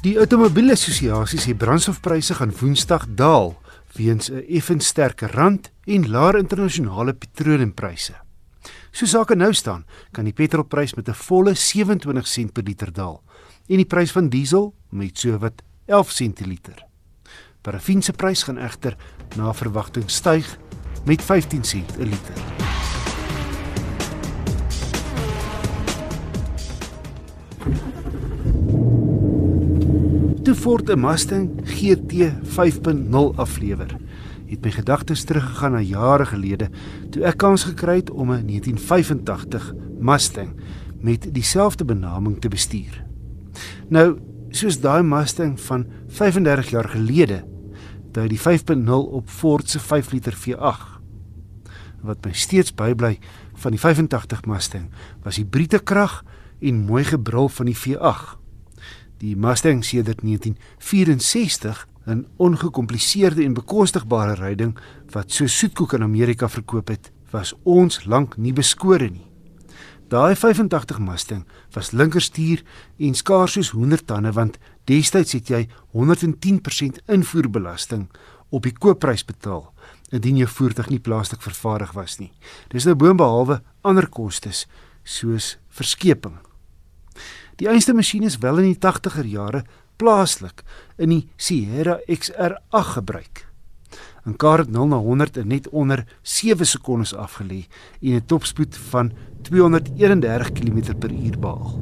Die Automobielassosiasie sê brandstofpryse gaan Woensdag daal weens 'n effens sterker rand en laer internasionale petroleumpryse. So sake nou staan, kan die petrolprys met 'n volle 27 sent per liter daal en die prys van diesel met sowat 11 sent per liter. Parafin se prys gaan egter na verwagting styg met 15 sent per liter. Toe Ford 'n Mustang GT 5.0 aflewer, het my gedagtes teruggegaan na jare gelede toe ek kans gekry het om 'n 1985 Mustang met dieselfde benaming te bestuur. Nou, soos daai Mustang van 35 jaar gelede, dui die 5.0 op Ford se 5 liter V8. Wat my steeds bybly van die 85 Mustang was die Britte krag en mooi gebrul van die V8. Die Mustang sedert 1964 'n ongekompliseerde en bekostigbare ryding wat so soetkoek in Amerika verkoop het, was ons lank nie beskore nie. Daai 85 Mustang was linkerstuur en skaars soos 100 tande want destyds het jy 110% invoerbelasting op die koopprys betaal indien jou voertuig nie plaaslik vervaardig was nie. Dis nou boonbehalwe ander kostes soos verskeping. Die einste masjien is wel in die 80er jare plaaslik in die Sierra XR8 gebruik. 'n Kar het 0 na 100 in net onder 7 sekondes afgelê en 'n topspoed van 231 km/h behaal.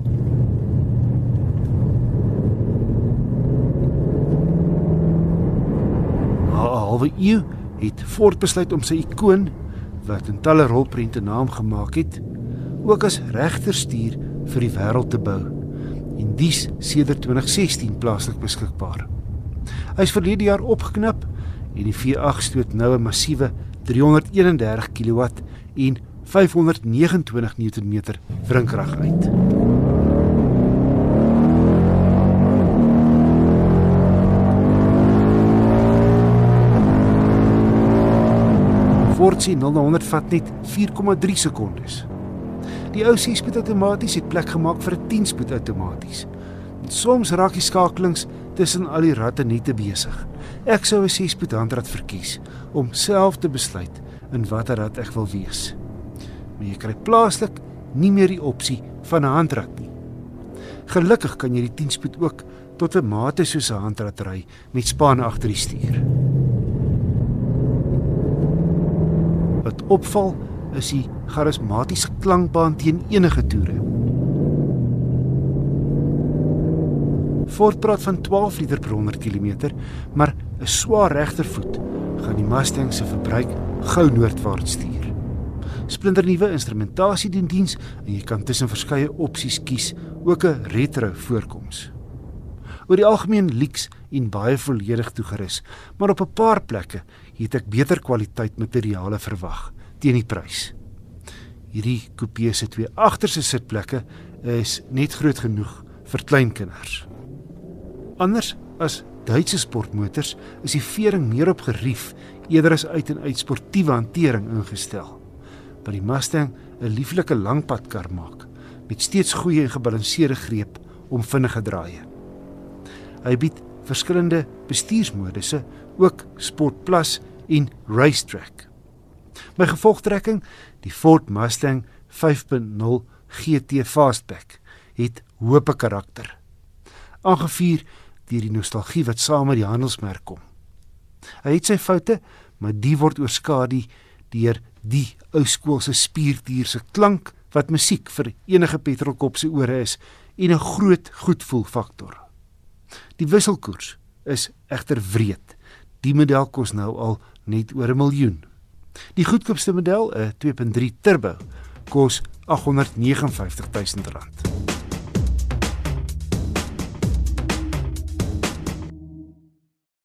Na 'n halwe eeu het Ford besluit om sy ikoon wat in talle rolprente naam gemaak het, ook as regterstuur vir die wêreld te bou en dies sedert 2016 plaaslik beskikbaar. Hy is verlede jaar opgeknap en die V8 stoot nou 'n massiewe 331 kW en 529 Nm wrinkrag uit. Ford se 0 na 100 vat net 4,3 sekondes. Die ou 6-spoed outomaties het plek gemaak vir 'n 10-spoed outomaties. Soms raak die skakelings tussen al die ratte nie te besig. Ek sou 'n 6-spoed handrat verkies om self te besluit in watter rad ek wil wees. Maar jy kry plaaslik nie meer die opsie van 'n handrat nie. Gelukkig kan jy die 10-spoed ook tot 'n mate soos 'n handrat ry met span agter die stuur. Wat opval is die charismatiese klankbaan teen enige toere. Ford praat van 12 liter per 100 km, maar 'n swaar regtervoet gaan die Mustang se verbruik gou noordwaarts stuur. Splinternuwe instrumentasie doen diens en jy kan tussen verskeie opsies kies, ook 'n retro voorkoms. Oor die algemeen lyks en baie volledig toegerus, maar op 'n paar plekke het ek beter kwaliteit materiale verwag teen die prys. Hierdie coupé se twee agterste sitplekke is net groot genoeg vir kleinkinders. Anders as Duitse sportmotors is die vering meer op gerief eerder as uit en uit sportiewe hantering ingestel. By die Mustang 'n lieflike langpadkar maak met steeds goeie en gebalanseerde greep om vinnige draaie. Hy bied verskillende bestuursmodusse, ook Sport Plus en Racetrack. My gevolgtrekking, die Ford Mustang 5.0 GT Fastback, het hoop karakter. Aangevuur deur die nostalgie wat saam met die handelsmerk kom. Hy het sy foute, maar die word oorskadu deur die ou skoolse spierdier se klank wat musiek vir enige petrolkop se ore is en 'n groot goedvoel faktor. Die wisselkoers is egter wreed. Die model kos nou al net oor 'n miljoen. Die goedkoopste model, 'n 2.3 turbo, kos R859 000.